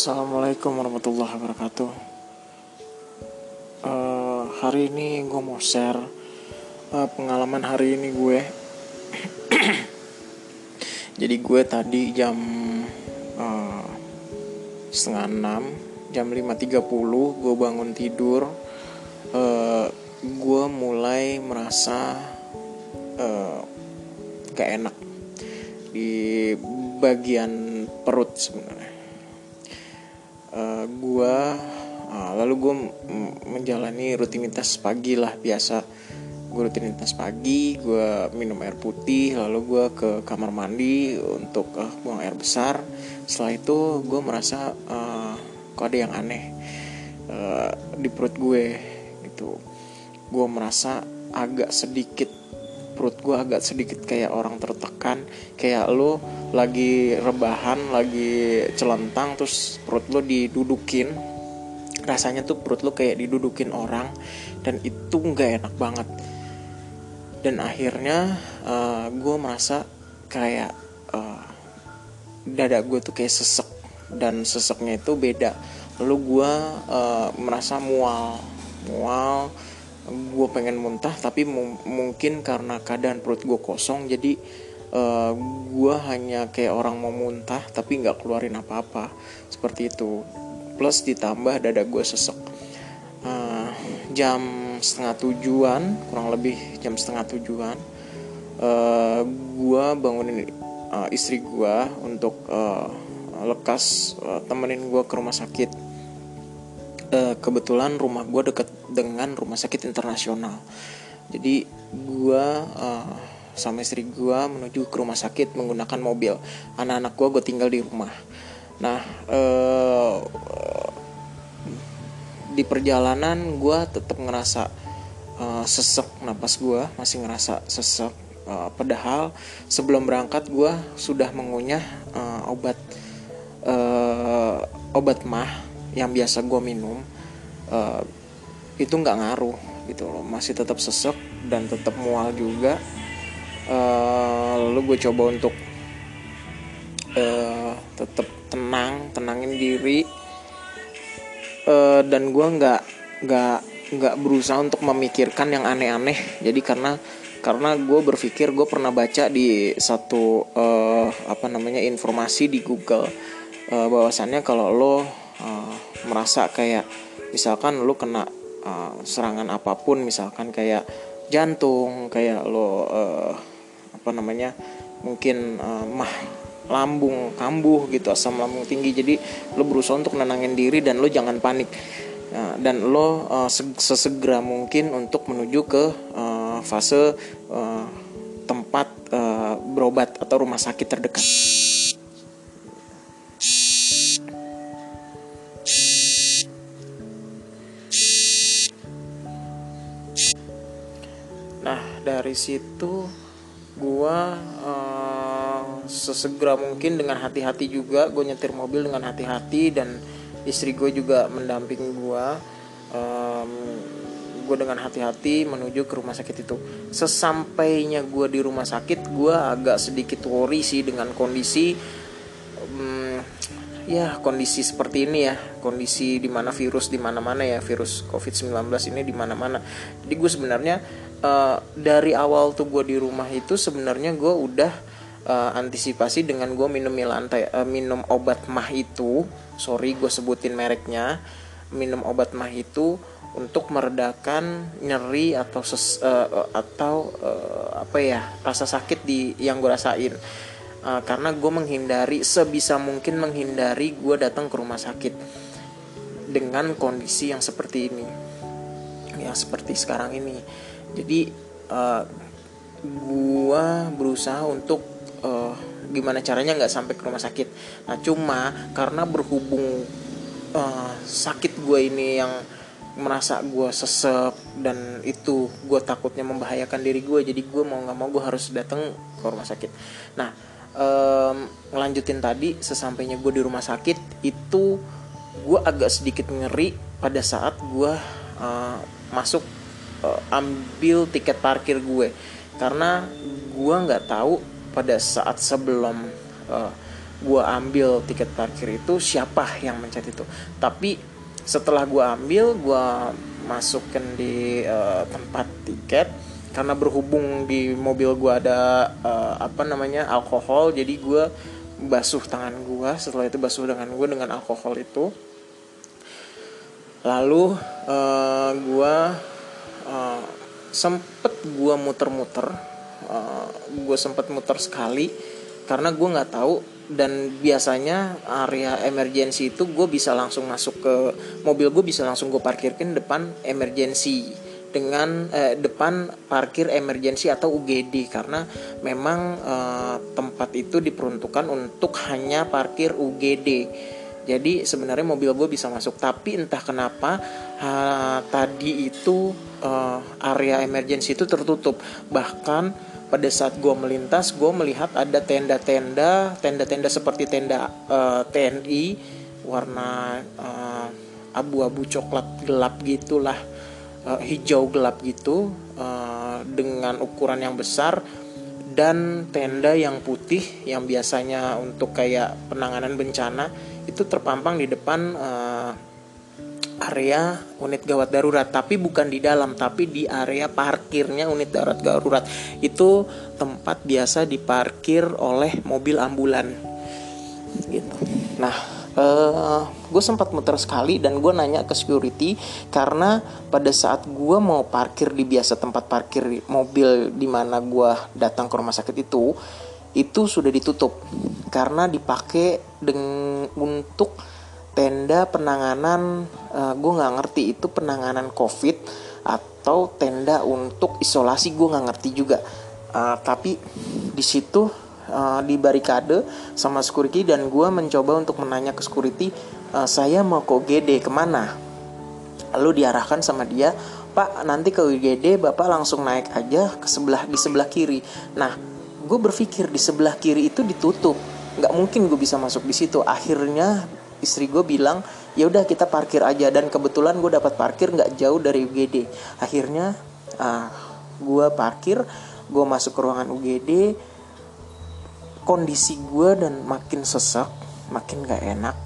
Assalamualaikum warahmatullahi wabarakatuh. Uh, hari ini gue mau share uh, pengalaman hari ini gue. Jadi gue tadi jam uh, setengah enam, jam 5.30 gue bangun tidur. Uh, gue mulai merasa uh, gak enak di bagian perut sebenarnya gue menjalani rutinitas pagi lah biasa. Gue rutinitas pagi gue minum air putih lalu gue ke kamar mandi untuk uh, buang air besar. Setelah itu gue merasa uh, kok ada yang aneh uh, di perut gue gitu. Gue merasa agak sedikit perut gue agak sedikit kayak orang tertekan. Kayak lo lagi rebahan lagi celentang terus perut lo didudukin rasanya tuh perut lo kayak didudukin orang dan itu nggak enak banget. Dan akhirnya uh, eh, gue merasa kayak uh, dada gue tuh kayak sesek dan seseknya itu beda. Lalu gue uh, merasa mual mual. Gue pengen muntah tapi mungkin karena keadaan perut gue kosong jadi uh, eh, gue hanya kayak orang mau muntah tapi nggak keluarin apa-apa. Seperti itu plus ditambah dada gue sesek. Uh, jam setengah tujuan kurang lebih jam setengah tujuan uh, eh, gue bangunin uh, istri gue untuk uh, lekas uh, temenin gue ke rumah sakit. Uh, kebetulan rumah gue deket dengan rumah sakit internasional. Jadi gue uh, sama istri gue menuju ke rumah sakit menggunakan mobil. Anak-anak gue gue tinggal di rumah. Nah uh, di perjalanan gue tetap ngerasa uh, sesek napas gue masih ngerasa sesek uh, padahal sebelum berangkat gue sudah mengunyah uh, obat uh, obat mah yang biasa gue minum uh, itu nggak ngaruh gitu loh. Masih tetap sesek dan tetap mual juga. Uh, lalu gue coba untuk uh, tetap tenang tenangin diri uh, dan gue nggak nggak nggak berusaha untuk memikirkan yang aneh-aneh. Jadi karena karena gue berpikir gue pernah baca di satu uh, apa namanya informasi di Google uh, bahwasannya kalau lo uh, merasa kayak misalkan lu kena uh, serangan apa pun misalkan kayak jantung kayak lo uh, apa namanya mungkin uh, mah lambung kambuh gitu asam lambung tinggi jadi lo berusaha untuk nenangin diri dan lo jangan panik uh, dan lo uh, sesegera mungkin untuk menuju ke uh, fase uh, tempat berobat atau rumah sakit terdekat. dari situ gua uh, sesegera mungkin dengan hati-hati juga. Gue nyetir mobil dengan hati-hati dan istri gue juga mendampingi gue um, gue dengan hati-hati menuju ke rumah sakit itu. Sesampainya gue di rumah sakit gue agak sedikit worry sih dengan kondisi um, ya kondisi seperti ini ya. Kondisi di mana virus di mana-mana ya virus covid 19 ini di mana-mana. Jadi gue sebenarnya uh, dari awal tuh gue di rumah itu sebenarnya gue udah uh, antisipasi dengan gue minum lantai uh, minum obat mah itu sorry gue sebutin mereknya minum obat mah itu untuk meredakan nyeri atau ses, uh, atau uh, apa ya rasa sakit di yang gue rasain. Uh, karena gue menghindari sebisa mungkin menghindari gue datang ke rumah sakit dengan kondisi yang seperti ini yang seperti sekarang ini. Jadi uh, gua berusaha untuk uh, gimana caranya nggak sampai ke rumah sakit. Nah cuma karena berhubung uh, sakit gue ini yang merasa gue sesek dan itu gue takutnya membahayakan diri gue jadi gue mau nggak mau gue harus datang ke rumah sakit. Nah um, ngelanjutin tadi sesampainya gue di rumah sakit itu gue agak sedikit ngeri pada saat gue uh, masuk uh, ambil tiket parkir gue. Karena gue nggak tahu pada saat sebelum uh, gue ambil tiket parkir itu siapa yang mencet itu. Tapi setelah gue ambil gue masukin di uh, tempat tiket. Karena berhubung di mobil gue ada uh, apa namanya alkohol jadi gue basuh tangan gue setelah itu basuh dengan gue dengan alkohol itu. Lalu uh, gue uh, sempet gue muter-muter uh, gue sempet muter sekali karena gue nggak tahu dan biasanya area emergency itu gue bisa langsung masuk ke mobil gue bisa langsung gue parkirkan depan emergency dengan eh, depan parkir emergency atau UGD karena memang eh, tempat itu diperuntukkan untuk hanya parkir UGD. Jadi sebenarnya mobil gue bisa masuk tapi entah kenapa ha, tadi itu eh, area emergency itu tertutup. Bahkan pada saat gue melintas gue melihat ada tenda-tenda tenda-tenda seperti tenda uh, eh, TNI warna uh, abu-abu coklat gelap gitulah uh, hijau gelap gitu uh, dengan ukuran yang besar dan tenda yang putih yang biasanya untuk kayak penanganan bencana itu terpampang di depan uh, area unit gawat darurat tapi bukan di dalam tapi di area parkirnya unit darurat darurat. Itu tempat biasa diparkir oleh mobil ambulan. Gitu. Nah uh, eh, gue sempat muter sekali dan gue nanya ke security karena pada saat gue mau parkir di biasa tempat parkir mobil di mana gue datang ke rumah sakit itu itu sudah ditutup karena dipakai dengan untuk tenda penanganan uh, eh, gue nggak ngerti itu penanganan covid atau tenda untuk isolasi gue nggak ngerti juga. Uh, tapi di situ uh, di barikade sama security dan gue mencoba untuk menanya ke security uh, saya mau ke UGD ke mana? Lalu diarahkan sama dia pak nanti ke UGD bapak langsung naik aja ke sebelah di sebelah kiri. Nah gue berpikir di sebelah kiri itu ditutup. Nggak mungkin gue bisa masuk di situ. Akhirnya istri gue bilang ya udah kita parkir aja. Dan kebetulan gue dapat parkir nggak jauh dari UGD akhirnya uh, ah, gue parkir gue masuk ke ruangan UGD kondisi gue dan makin sesak makin gak enak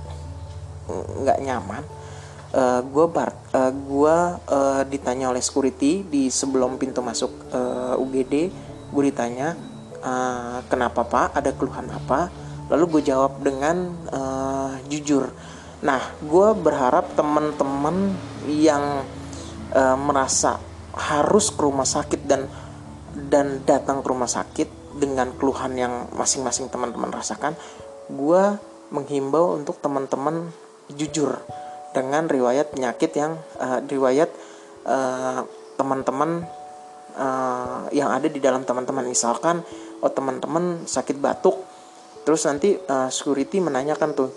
nggak nyaman uh, eh, gue bar uh, gue uh, ditanya oleh security di sebelum pintu masuk uh, UGD gue ditanya uh, kenapa pak? Ada keluhan apa lalu gue jawab dengan uh, jujur. Nah gue berharap teman-teman yang uh, merasa harus ke rumah sakit dan dan datang ke rumah sakit dengan keluhan yang masing-masing teman-teman rasakan gue menghimbau untuk teman-teman jujur dengan riwayat penyakit yang uh, riwayat uh, teman-teman uh, yang ada di dalam teman-teman. Misalkan oh teman-teman sakit batuk terus nanti uh, security menanyakan tuh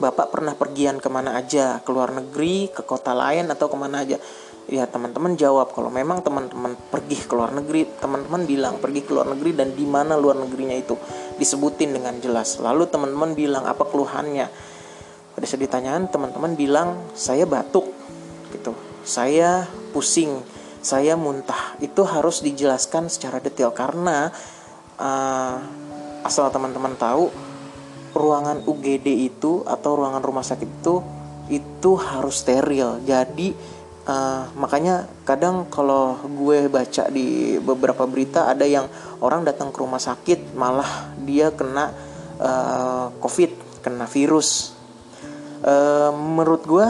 bapak pernah pergian ke mana aja? Ke luar negeri? Ke kota lain atau ke mana aja? Ya teman-teman jawab kalau memang teman-teman pergi ke luar negeri teman-teman bilang pergi ke luar negeri dan di mana luar negerinya itu disebutin dengan jelas. Lalu teman-teman bilang apa keluhannya? Pada saat ditanyakan teman-teman bilang saya batuk gitu. Saya pusing saya muntah. Itu harus dijelaskan secara detail karena uh, asal teman-teman tahu ruangan UGD itu atau ruangan rumah sakit itu itu harus steril. Jadi uh, makanya kadang kalau gue baca di beberapa berita ada yang orang datang ke rumah sakit malah dia kena uh, covid kena virus. Uh, menurut gue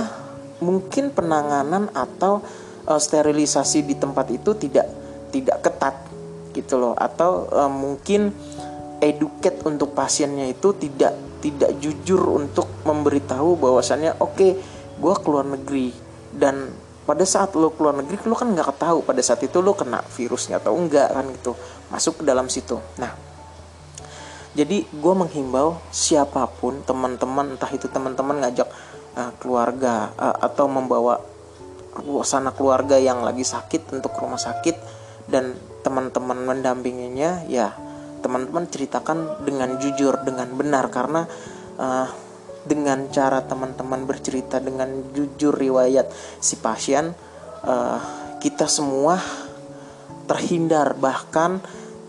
mungkin penanganan atau uh, sterilisasi di tempat itu tidak tidak ketat gitu loh. Atau uh, mungkin educate untuk pasiennya itu tidak tidak jujur untuk memberitahu bahwasannya oke okay, gue keluar negeri. Dan pada saat lo keluar negeri lo kan nggak tahu pada saat itu lo kena virusnya atau enggak kan gitu masuk ke dalam situ. Nah jadi gue menghimbau siapa pun teman-teman entah itu teman-teman ngajak uh, keluarga uh, atau membawa sana keluarga yang lagi sakit untuk rumah sakit dan teman-teman mendampinginya ya teman-teman ceritakan dengan jujur dengan benar karena uh, dengan cara teman-teman bercerita dengan jujur riwayat si pasien uh, kita semua terhindar bahkan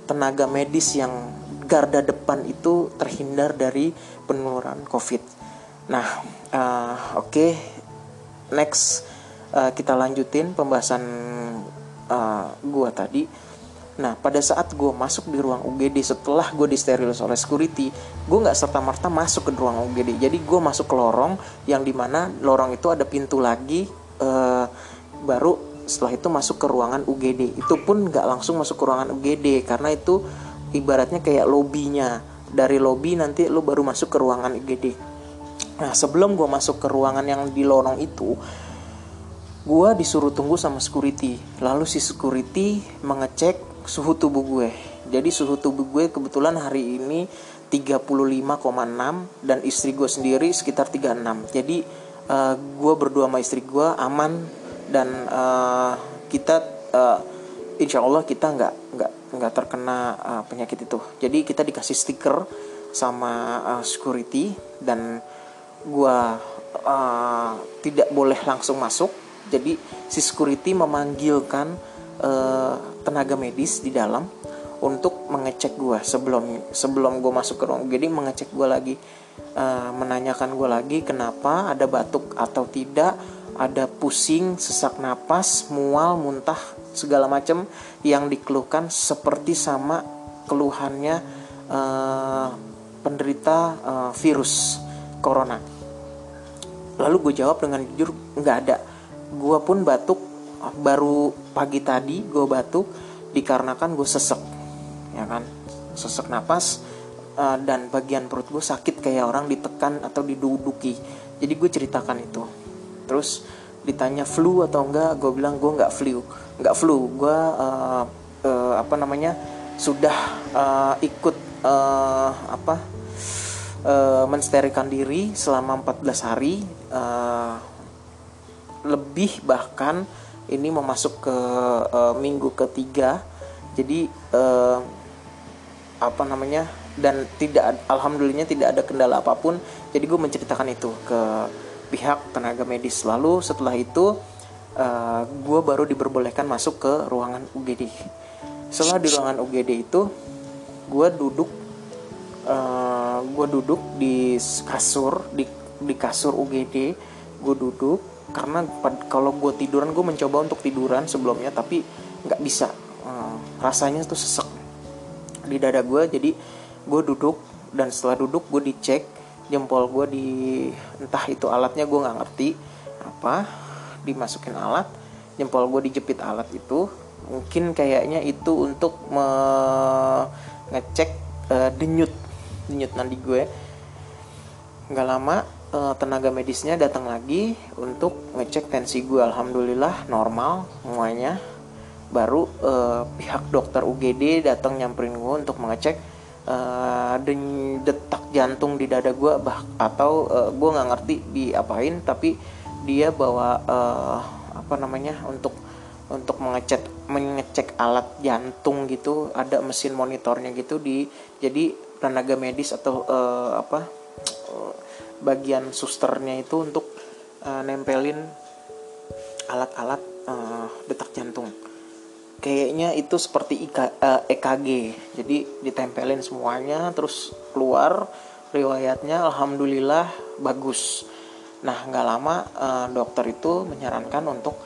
tenaga medis yang garda depan itu terhindar dari penularan COVID. Nah, uh, oke, okay. next uh, kita lanjutin pembahasan uh, gua tadi. Nah, pada saat gue masuk di ruang UGD setelah gue disteril oleh security, gue nggak serta merta masuk ke ruang UGD. Jadi gue masuk ke lorong yang di mana lorong itu ada pintu lagi, uh, baru setelah itu masuk ke ruangan UGD. Itu pun nggak langsung masuk ke ruangan UGD karena itu ibaratnya kayak lobbynya. Dari lobby nanti lo baru masuk ke ruangan UGD. Nah, sebelum gue masuk ke ruangan yang di lorong itu, gue disuruh tunggu sama security. Lalu si security mengecek suhu tubuh gue. Jadi suhu tubuh gue kebetulan hari ini 35,6 dan istri gue sendiri sekitar 36. Jadi uh, gue berdua sama istri gue aman dan uh, kita uh, insya Allah kita nggak nggak nggak terkena uh, penyakit itu. Jadi kita dikasih stiker sama uh, security dan gue uh, tidak boleh langsung masuk. Jadi si security memanggilkan uh, tenaga medis di dalam untuk mengecek gue sebelum sebelum gue masuk ke ruang. Jadi mengecek gue lagi uh, menanyakan gue lagi kenapa ada batuk atau tidak ada pusing sesak napas mual muntah segala macam yang dikeluhkan seperti sama keluhannya uh, penderita uh, virus corona. Lalu gue jawab dengan jujur nggak ada. Gue pun batuk baru pagi tadi gue batuk dikarenakan gue sesek ya kan? Sesek napas uh, dan bagian perut gue sakit kayak orang ditekan atau diduduki. Jadi gue ceritakan itu. Terus ditanya flu atau enggak? Gue bilang gue nggak flu. Nggak flu. Gue uh, uh, apa namanya sudah uh, ikut uh, apa uh, mensterilikan diri selama 14 hari uh, lebih bahkan ini mau masuk ke uh, minggu ketiga. Jadi uh, apa namanya? Dan tidak alhamdulillahnya tidak ada kendala apa pun. Jadi gue menceritakan itu ke pihak tenaga medis. Lalu setelah itu uh, eh, gue baru diperbolehkan masuk ke ruangan UGD setelah di ruangan UGD itu gue duduk uh, gue duduk di kasur di di kasur UGD gue duduk karena kalau gue tiduran gue mencoba untuk tiduran sebelumnya tapi nggak bisa. Hmm, rasanya tuh sesek di dada gue jadi gue duduk dan setelah duduk gue dicek jempol gue di entah itu alatnya gue nggak ngerti apa dimasukin alat. Jempol gue dijepit alat itu. Mungkin kayaknya itu untuk mengecek uh, denyut denyut nadi gue nggak lama uh, tenaga medisnya datang lagi untuk ngecek tensi gue alhamdulillah normal semuanya. Baru uh, pihak dokter UGD datang nyamperin gue untuk mengecek uh, detak jantung di dada gue bah atau uh, gue nggak ngerti diapain tapi dia bawa uh, apa namanya untuk untuk mengecek mengecek alat jantung gitu. Ada mesin monitornya gitu di jadi tenaga medis atau uh, apa bagian susternya itu untuk uh, nempelin alat-alat uh, detak jantung. Kayaknya itu seperti IK, uh, eh, EKG jadi ditempelin semuanya terus keluar riwayatnya alhamdulillah bagus. Nah nggak lama uh, dokter itu menyarankan untuk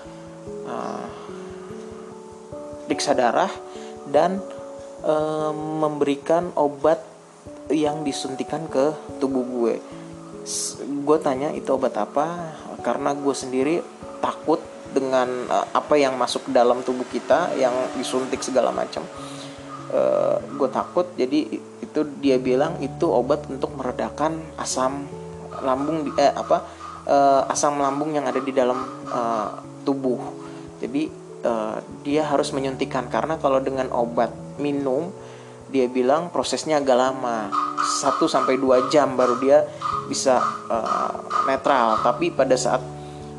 uh, darah dan uh, memberikan obat yang disuntikan ke tubuh gue gue tanya itu obat apa karena gue sendiri takut dengan uh, apa yang masuk ke dalam tubuh kita yang disuntik segala macam. Uh, gue takut jadi itu dia bilang itu obat untuk meredakan asam lambung eh apa uh, asam lambung yang ada di dalam uh, tubuh. Jadi uh, dia harus menyuntikkan karena kalau dengan obat minum dia bilang prosesnya agak lama 1 sampai 2 jam baru dia bisa uh, netral. Tapi pada saat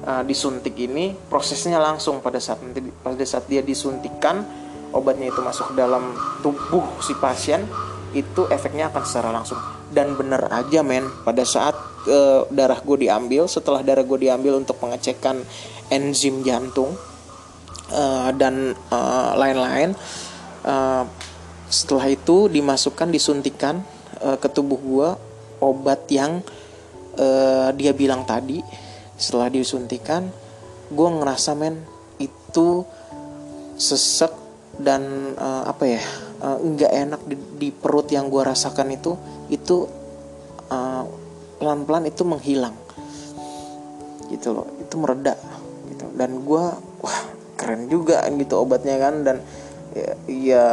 uh, disuntik ini prosesnya langsung pada saat nanti pada saat dia disuntikan obatnya itu masuk dalam tubuh si pasien itu efeknya akan secara langsung. Dan bener aja men pada saat uh, darah gue diambil setelah darah gue diambil untuk pengecekan enzim jantung uh, dan lain-lain uh, setelah itu dimasukkan disuntikan uh, ke tubuh gue obat yang uh, dia bilang tadi setelah disuntikan gue ngerasa men itu sesek dan uh, apa ya nggak uh, enak di, di perut yang gue rasakan itu itu pelan pelan-pelan itu menghilang. Gitu loh itu mereda gitu. Dan gue wah keren juga gitu obatnya kan dan ya, ya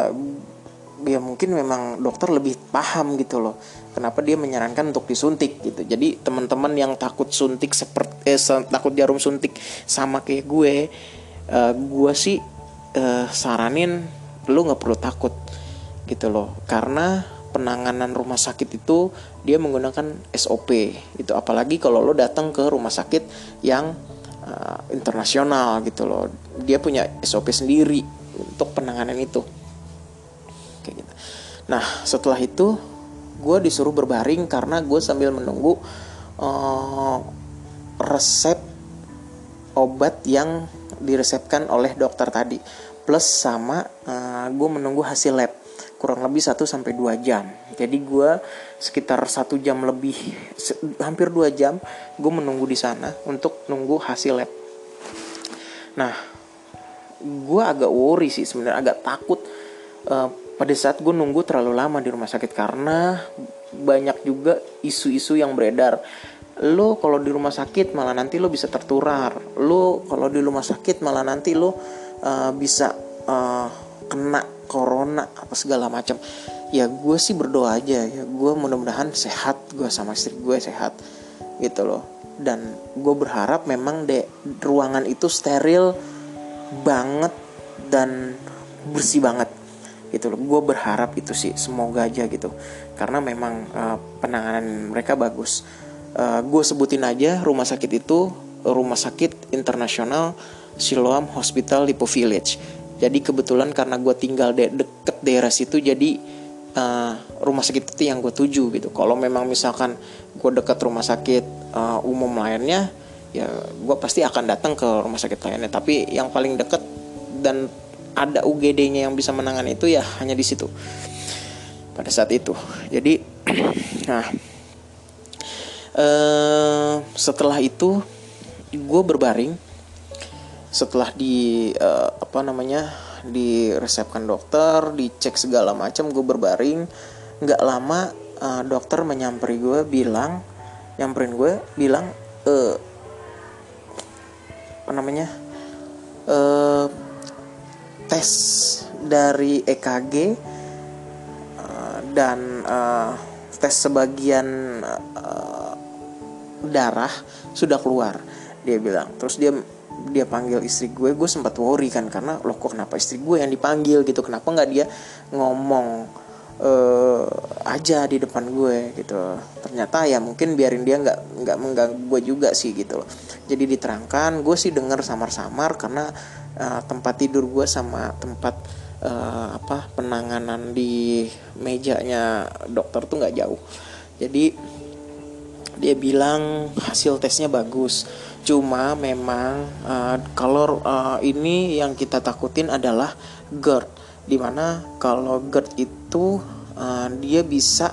ya mungkin memang dokter lebih paham gitu loh kenapa dia menyarankan untuk disuntik gitu. Jadi teman-teman yang takut suntik seperti eh, takut jarum suntik sama kayak gue uh, gue sih uh, saranin lu nggak perlu takut gitu loh. Karena penanganan rumah sakit itu dia menggunakan SOP itu apalagi kalau lo datang ke rumah sakit yang uh, internasional gitu loh. Dia punya SOP sendiri untuk penanganan itu kayak gitu nah setelah itu gue disuruh berbaring karena gue sambil menunggu uh, resep obat yang diresepkan oleh dokter tadi plus sama uh, gue menunggu hasil lab kurang lebih 1 sampai 2 jam. Jadi gue sekitar satu jam lebih hampir 2 jam gue menunggu di sana untuk nunggu hasil lab. Nah, gue agak worry sih sebenarnya agak takut uh, pada saat gue nunggu terlalu lama di rumah sakit karena banyak juga isu-isu yang beredar. Lo kalau di rumah sakit malah nanti lo bisa tertular. Lo kalau di rumah sakit malah nanti lo uh, bisa uh, kena corona apa segala macam. Ya gue sih berdoa aja ya. Gue mudah-mudahan sehat gue sama istri gue sehat gitu loh. Dan gue berharap memang de ruangan itu steril banget dan bersih banget gitu loh. Gue berharap itu sih semoga aja gitu. Karena memang uh, penanganan mereka bagus. Uh, eh, gue sebutin aja rumah sakit itu rumah sakit internasional Siloam Hospital Lipo Village. Jadi kebetulan karena gue tinggal de deket daerah situ jadi uh, rumah sakit itu yang gue tuju gitu. Kalau memang misalkan gue dekat rumah sakit uh, umum lainnya ya gue pasti akan datang ke rumah sakit lainnya. Tapi yang paling deket dan ada UGD-nya yang bisa menangani itu ya hanya di situ. Pada saat itu. Jadi nah uh, setelah itu gue berbaring. Setelah di uh, apa namanya diresepkan dokter dicek segala macam gue berbaring. Nggak lama uh, dokter menyamperi gue bilang nyamperin gue bilang uh, apa namanya uh, tes dari EKG uh, dan uh, tes sebagian uh, darah sudah keluar dia bilang. Terus dia dia panggil istri gue. Gue sempat worry kan karena loh kok kenapa istri gue yang dipanggil? Gitu. Kenapa nggak dia ngomong uh, aja di depan gue gitu. Ternyata ya mungkin biarin dia nggak nggak mengganggu gue juga sih gitu loh. Jadi diterangkan gue sih dengar samar-samar karena uh, tempat tidur gue sama tempat uh, apa penanganan di mejanya dokter tuh nggak jauh. Jadi dia bilang hasil tesnya bagus. Cuma memang uh, kalau uh, ini yang kita takutin adalah GERD di mana kalau GERD itu uh, dia bisa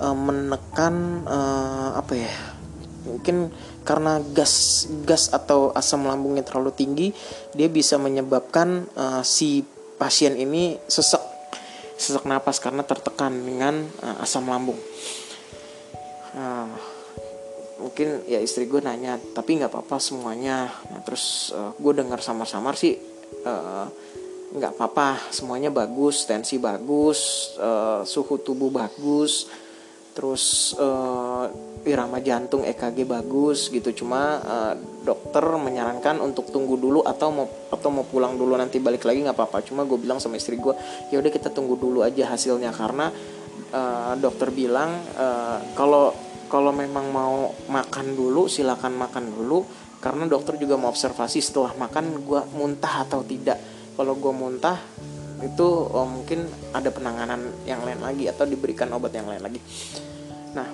uh, menekan uh, apa ya mungkin karena gas gas atau asam lambungnya terlalu tinggi dia bisa menyebabkan uh, si pasien ini sesek sesak napas karena tertekan dengan uh, asam lambung. Uh, mungkin ya istri gue nanya tapi nggak apa-apa semuanya nah, terus uh, gue dengar samar-samar sih uh, nggak apa-apa semuanya bagus tensi bagus uh, suhu tubuh bagus terus uh, irama jantung EKG bagus gitu. Cuma uh, dokter menyarankan untuk tunggu dulu atau mau atau mau pulang dulu nanti balik lagi nggak apa-apa. Cuma gue bilang sama istri gue ya udah kita tunggu dulu aja hasilnya. Karena uh, dokter bilang uh, kalau kalau memang mau makan dulu silakan makan dulu. Karena dokter juga mau observasi setelah makan gue muntah atau tidak kalau gue muntah itu oh, mungkin ada penanganan yang lain lagi atau diberikan obat yang lain lagi. Nah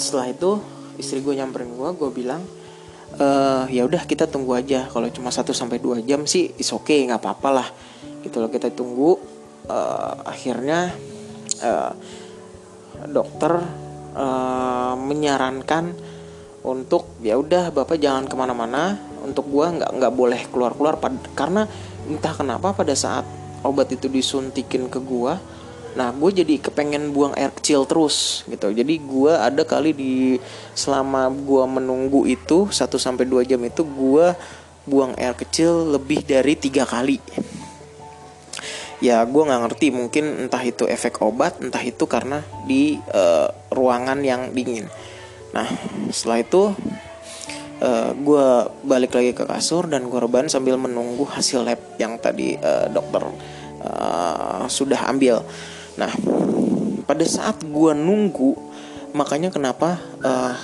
setelah itu istri gue nyamperin gue gue bilang e, ya udah kita tunggu aja. Kalau cuma 1 sampai dua jam sih is oke okay, nggak apa-apa lah. Gitu loh kita tunggu uh, akhirnya uh, dokter uh, menyarankan untuk ya udah bapak jangan ke mana-mana. Untuk gue nggak nggak boleh keluar-keluar karena entah kenapa pada saat obat itu disuntikin ke gue nah gue jadi kepengen buang air kecil terus gitu. Jadi gue ada kali di selama gue menunggu itu 1 sampai dua jam itu gue buang air kecil lebih dari tiga kali. Ya gue nggak ngerti mungkin entah itu efek obat entah itu karena di uh, ruangan yang dingin. Nah setelah itu uh, eh, gue balik lagi ke kasur dan gue rebahan sambil menunggu hasil lab yang tadi uh, dokter uh, sudah ambil. Nah pada saat gue nunggu makanya kenapa uh,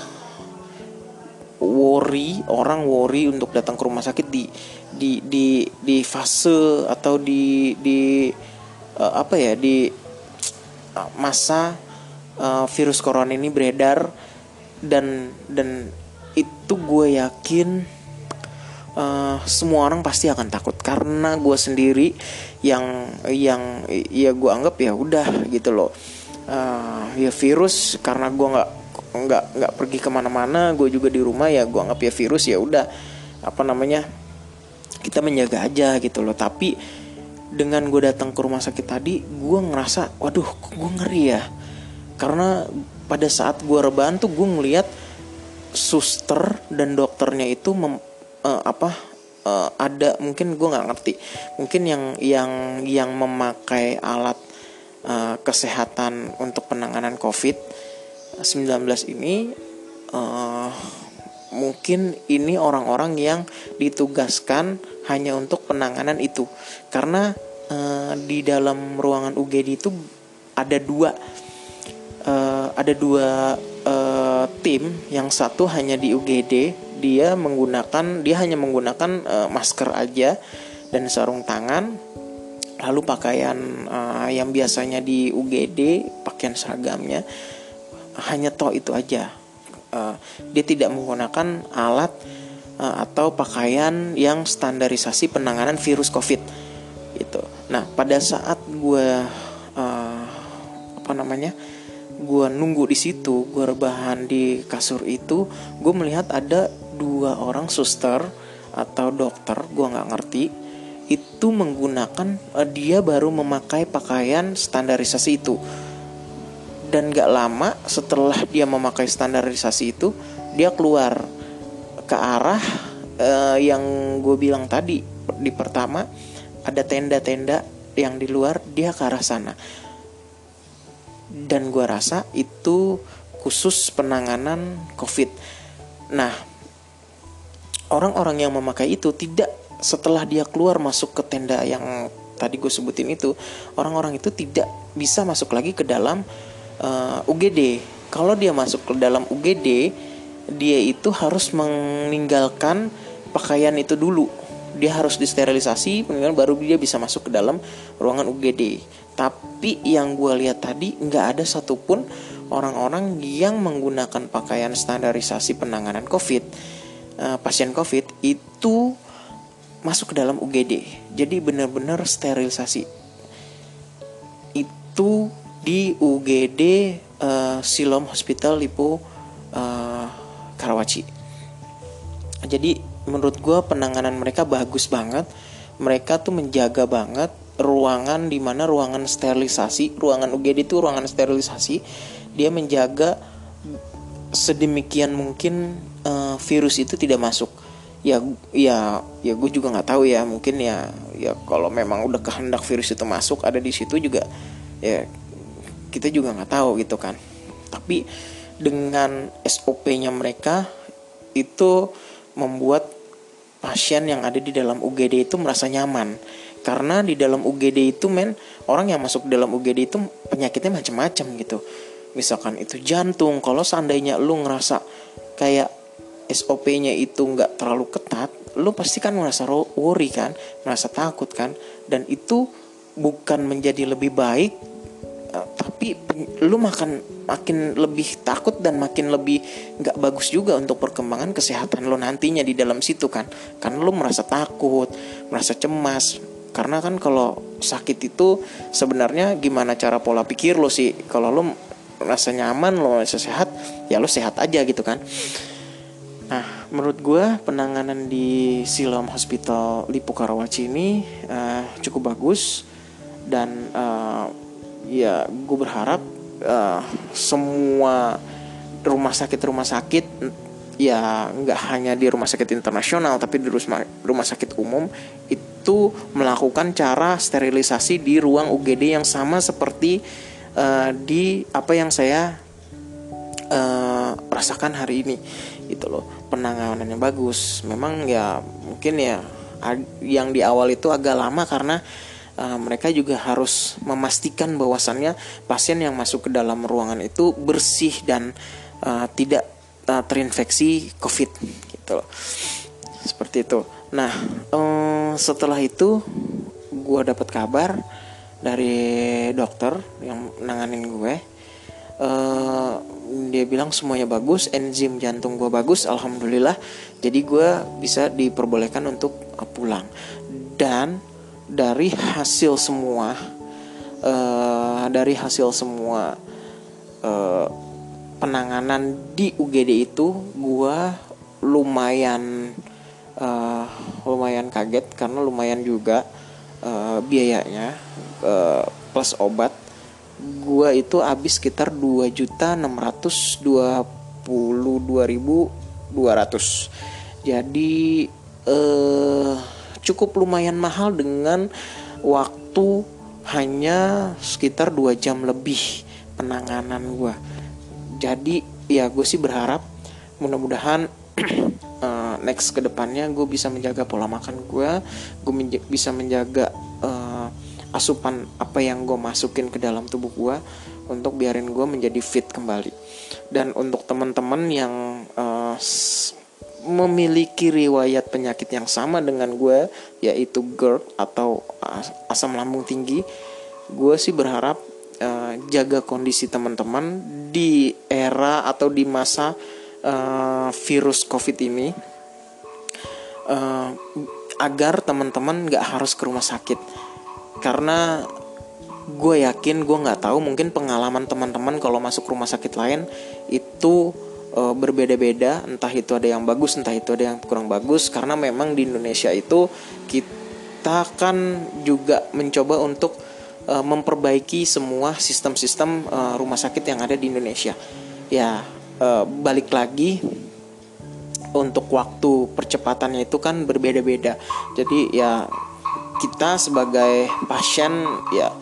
worry orang worry untuk datang ke rumah sakit di di di di fase atau di di uh, apa ya di masa uh, virus corona ini beredar dan dan itu gue yakin uh, semua orang pasti akan takut. Karena gue sendiri yang yang ya gue anggap ya udah gitu loh. Uh, ya virus karena gue nggak nggak nggak pergi ke mana-mana gue juga di rumah ya gue anggap ya virus ya udah. Apa namanya kita menjaga aja gitu loh. Tapi dengan gue datang ke rumah sakit tadi gue ngerasa waduh gue ngeri ya? Karena pada saat gue rebahan tuh gue ngeliat suster dan dokternya itu mem, uh, apa uh, ada mungkin gue nggak ngerti. Mungkin yang yang yang memakai alat uh, kesehatan untuk penanganan covid 19 ini uh, mungkin ini orang-orang yang ditugaskan hanya untuk penanganan itu. Karena uh, di dalam ruangan UGD itu ada dua uh, ada dua tim yang satu hanya di UGD dia menggunakan dia hanya menggunakan uh, masker aja dan sarung tangan. Lalu pakaian uh, yang biasanya di UGD pakaian seragamnya hanya toh itu aja. Uh, dia tidak menggunakan alat uh, atau pakaian yang standarisasi penanganan virus covid itu nah pada saat gue uh, apa namanya gue nunggu di situ gue rebahan di kasur itu gue melihat ada dua orang suster atau dokter gue nggak ngerti itu menggunakan uh, dia baru memakai pakaian standarisasi itu. Dan gak lama setelah dia memakai standarisasi itu dia keluar ke arah uh, yang gue bilang tadi di pertama ada tenda-tenda yang di luar dia ke arah sana dan gue rasa itu khusus penanganan COVID. Nah, orang-orang yang memakai itu tidak setelah dia keluar masuk ke tenda yang tadi gue sebutin itu, orang-orang itu tidak bisa masuk lagi ke dalam uh, eh, UGD. Kalau dia masuk ke dalam UGD, dia itu harus meninggalkan pakaian itu dulu. Dia harus disterilisasi, baru dia bisa masuk ke dalam ruangan UGD. Tapi yang gue lihat tadi nggak ada satupun orang-orang yang menggunakan pakaian standarisasi penanganan COVID, uh, pasien COVID itu masuk ke dalam UGD. Jadi benar-benar sterilisasi. Itu di UGD uh, eh, Silom Hospital Lipo uh, Karawaci. Jadi menurut gue penanganan mereka bagus banget. Mereka tuh menjaga banget ruangan di mana ruangan sterilisasi, ruangan UGD itu ruangan sterilisasi, dia menjaga sedemikian mungkin uh, virus itu tidak masuk. Ya, ya, ya gue juga nggak tahu ya. Mungkin ya, ya kalau memang udah kehendak virus itu masuk ada di situ juga, ya kita juga nggak tahu gitu kan. Tapi dengan SOP-nya mereka itu membuat pasien yang ada di dalam UGD itu merasa nyaman karena di dalam UGD itu men orang yang masuk dalam UGD itu penyakitnya macam-macam gitu. Misalkan itu jantung kalau seandainya lu ngerasa kayak SOP-nya itu nggak terlalu ketat lu pasti kan merasa worry kan merasa takut kan. Dan itu bukan menjadi lebih baik eh, tapi lu makan makin lebih takut dan makin lebih nggak bagus juga untuk perkembangan kesehatan lo nantinya di dalam situ kan. Karena lu merasa takut merasa cemas karena kan kalau sakit itu sebenarnya gimana cara pola pikir lo sih? Kalau lo rasa nyaman lo rasa sehat ya lo sehat aja gitu kan. Nah menurut gue penanganan di Siloam Hospital Lipo Karawaci ini uh, cukup bagus. Dan uh, ya gue berharap uh, semua rumah sakit rumah sakit ya nggak hanya di rumah sakit internasional tapi di rumah rumah sakit umum itu melakukan cara sterilisasi di ruang UGD yang sama seperti uh, di apa yang saya uh, rasakan hari ini itu loh penanganannya bagus memang ya mungkin ya yang di awal itu agak lama karena uh, mereka juga harus memastikan bahwasannya pasien yang masuk ke dalam ruangan itu bersih dan uh, tidak uh, terinfeksi COVID gitu loh. Seperti itu. Nah, um, setelah itu gue dapat kabar dari dokter yang nanganin gue. Uh, dia bilang semuanya bagus, enzim jantung gue bagus, alhamdulillah. Jadi gue bisa diperbolehkan untuk pulang. Dan dari hasil semua, uh, dari hasil semua uh, penanganan di UGD itu gue lumayan uh, lumayan kaget karena lumayan juga uh, biayanya uh, plus obat gue itu habis sekitar dua juta enam ratus dua puluh dua ribu dua ratus. Jadi uh, cukup lumayan mahal dengan waktu hanya sekitar dua jam lebih penanganan gue jadi ya gue sih berharap mudah-mudahan uh, next ke depannya gue bisa menjaga pola makan gue gue menja bisa menjaga uh, asupan apa yang gue masukin ke dalam tubuh gue untuk biarin gue menjadi fit kembali. Dan untuk teman-teman yang uh, memiliki riwayat penyakit yang sama dengan gue yaitu GERD atau asam lambung tinggi gue sih berharap uh, jaga kondisi teman-teman di era atau di masa uh, virus COVID ini uh, agar teman-teman nggak harus ke rumah sakit. Karena gue yakin gue nggak tahu mungkin pengalaman teman-teman kalau masuk rumah sakit lain itu uh, berbeda-beda. Entah itu ada yang bagus entah itu ada yang kurang bagus. Karena memang di Indonesia itu kita kan juga mencoba untuk uh, memperbaiki semua sistem-sistem uh, rumah sakit yang ada di Indonesia. Ya, uh, balik lagi untuk waktu percepatannya itu kan berbeda-beda. Jadi ya kita sebagai pasien ya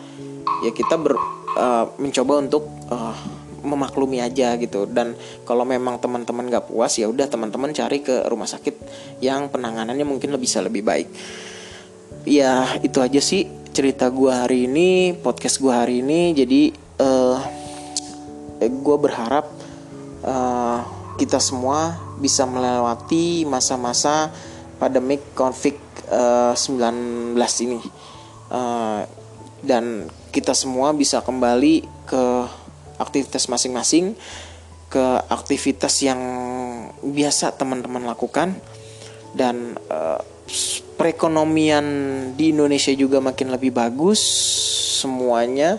ya kita ber, uh, mencoba untuk uh, memaklumi aja gitu. Dan kalau memang teman-teman gak puas ya udah teman-teman cari ke rumah sakit yang penanganannya mungkin lebih bisa lebih baik. Ya itu aja sih cerita gue hari ini podcast gue hari ini. Jadi uh, eh, gue berharap uh, kita semua bisa melewati masa-masa pandemik konflik uh, 19 ini. Uh, dan kita semua bisa kembali ke aktivitas masing-masing ke aktivitas yang biasa teman-teman lakukan. Dan uh, perekonomian di Indonesia juga makin lebih bagus semuanya.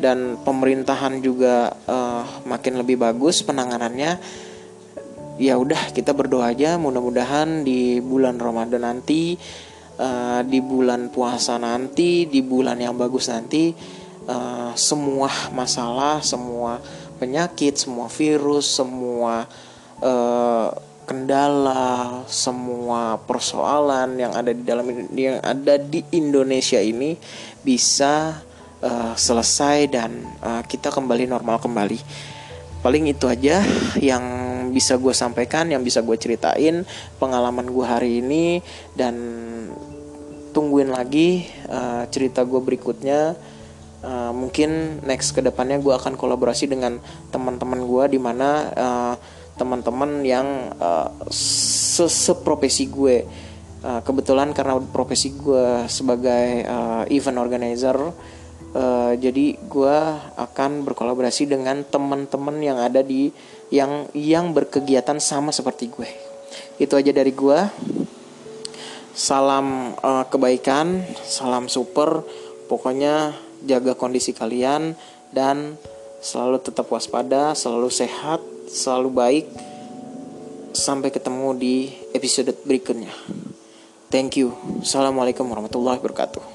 Dan pemerintahan juga uh, makin lebih bagus penanganannya ya udah kita berdoa aja mudah-mudahan di bulan Ramadan nanti uh, di bulan puasa nanti di bulan yang bagus nanti uh, semua masalah semua penyakit semua virus semua uh, kendala, semua persoalan yang ada di dalam yang ada di Indonesia ini bisa uh, selesai dan uh, kita kembali normal kembali. Paling itu aja bisa gue sampaikan, yang bisa gue ceritain pengalaman gue hari ini dan tungguin lagi uh, cerita gue berikutnya. Uh, mungkin next ke depannya gue akan kolaborasi dengan teman-teman gue di mana uh, teman-teman yang uh, seprofesi gue uh, kebetulan karena profesi gue sebagai uh, event organizer uh, jadi gue akan berkolaborasi dengan teman-teman yang ada di yang yang berkegiatan sama seperti gue. Itu aja dari gue salam uh, kebaikan salam super. Pokoknya jaga kondisi kalian dan selalu tetap waspada selalu sehat selalu baik. Sampai ketemu di episode berikutnya. Thank you. Assalamualaikum warahmatullahi wabarakatuh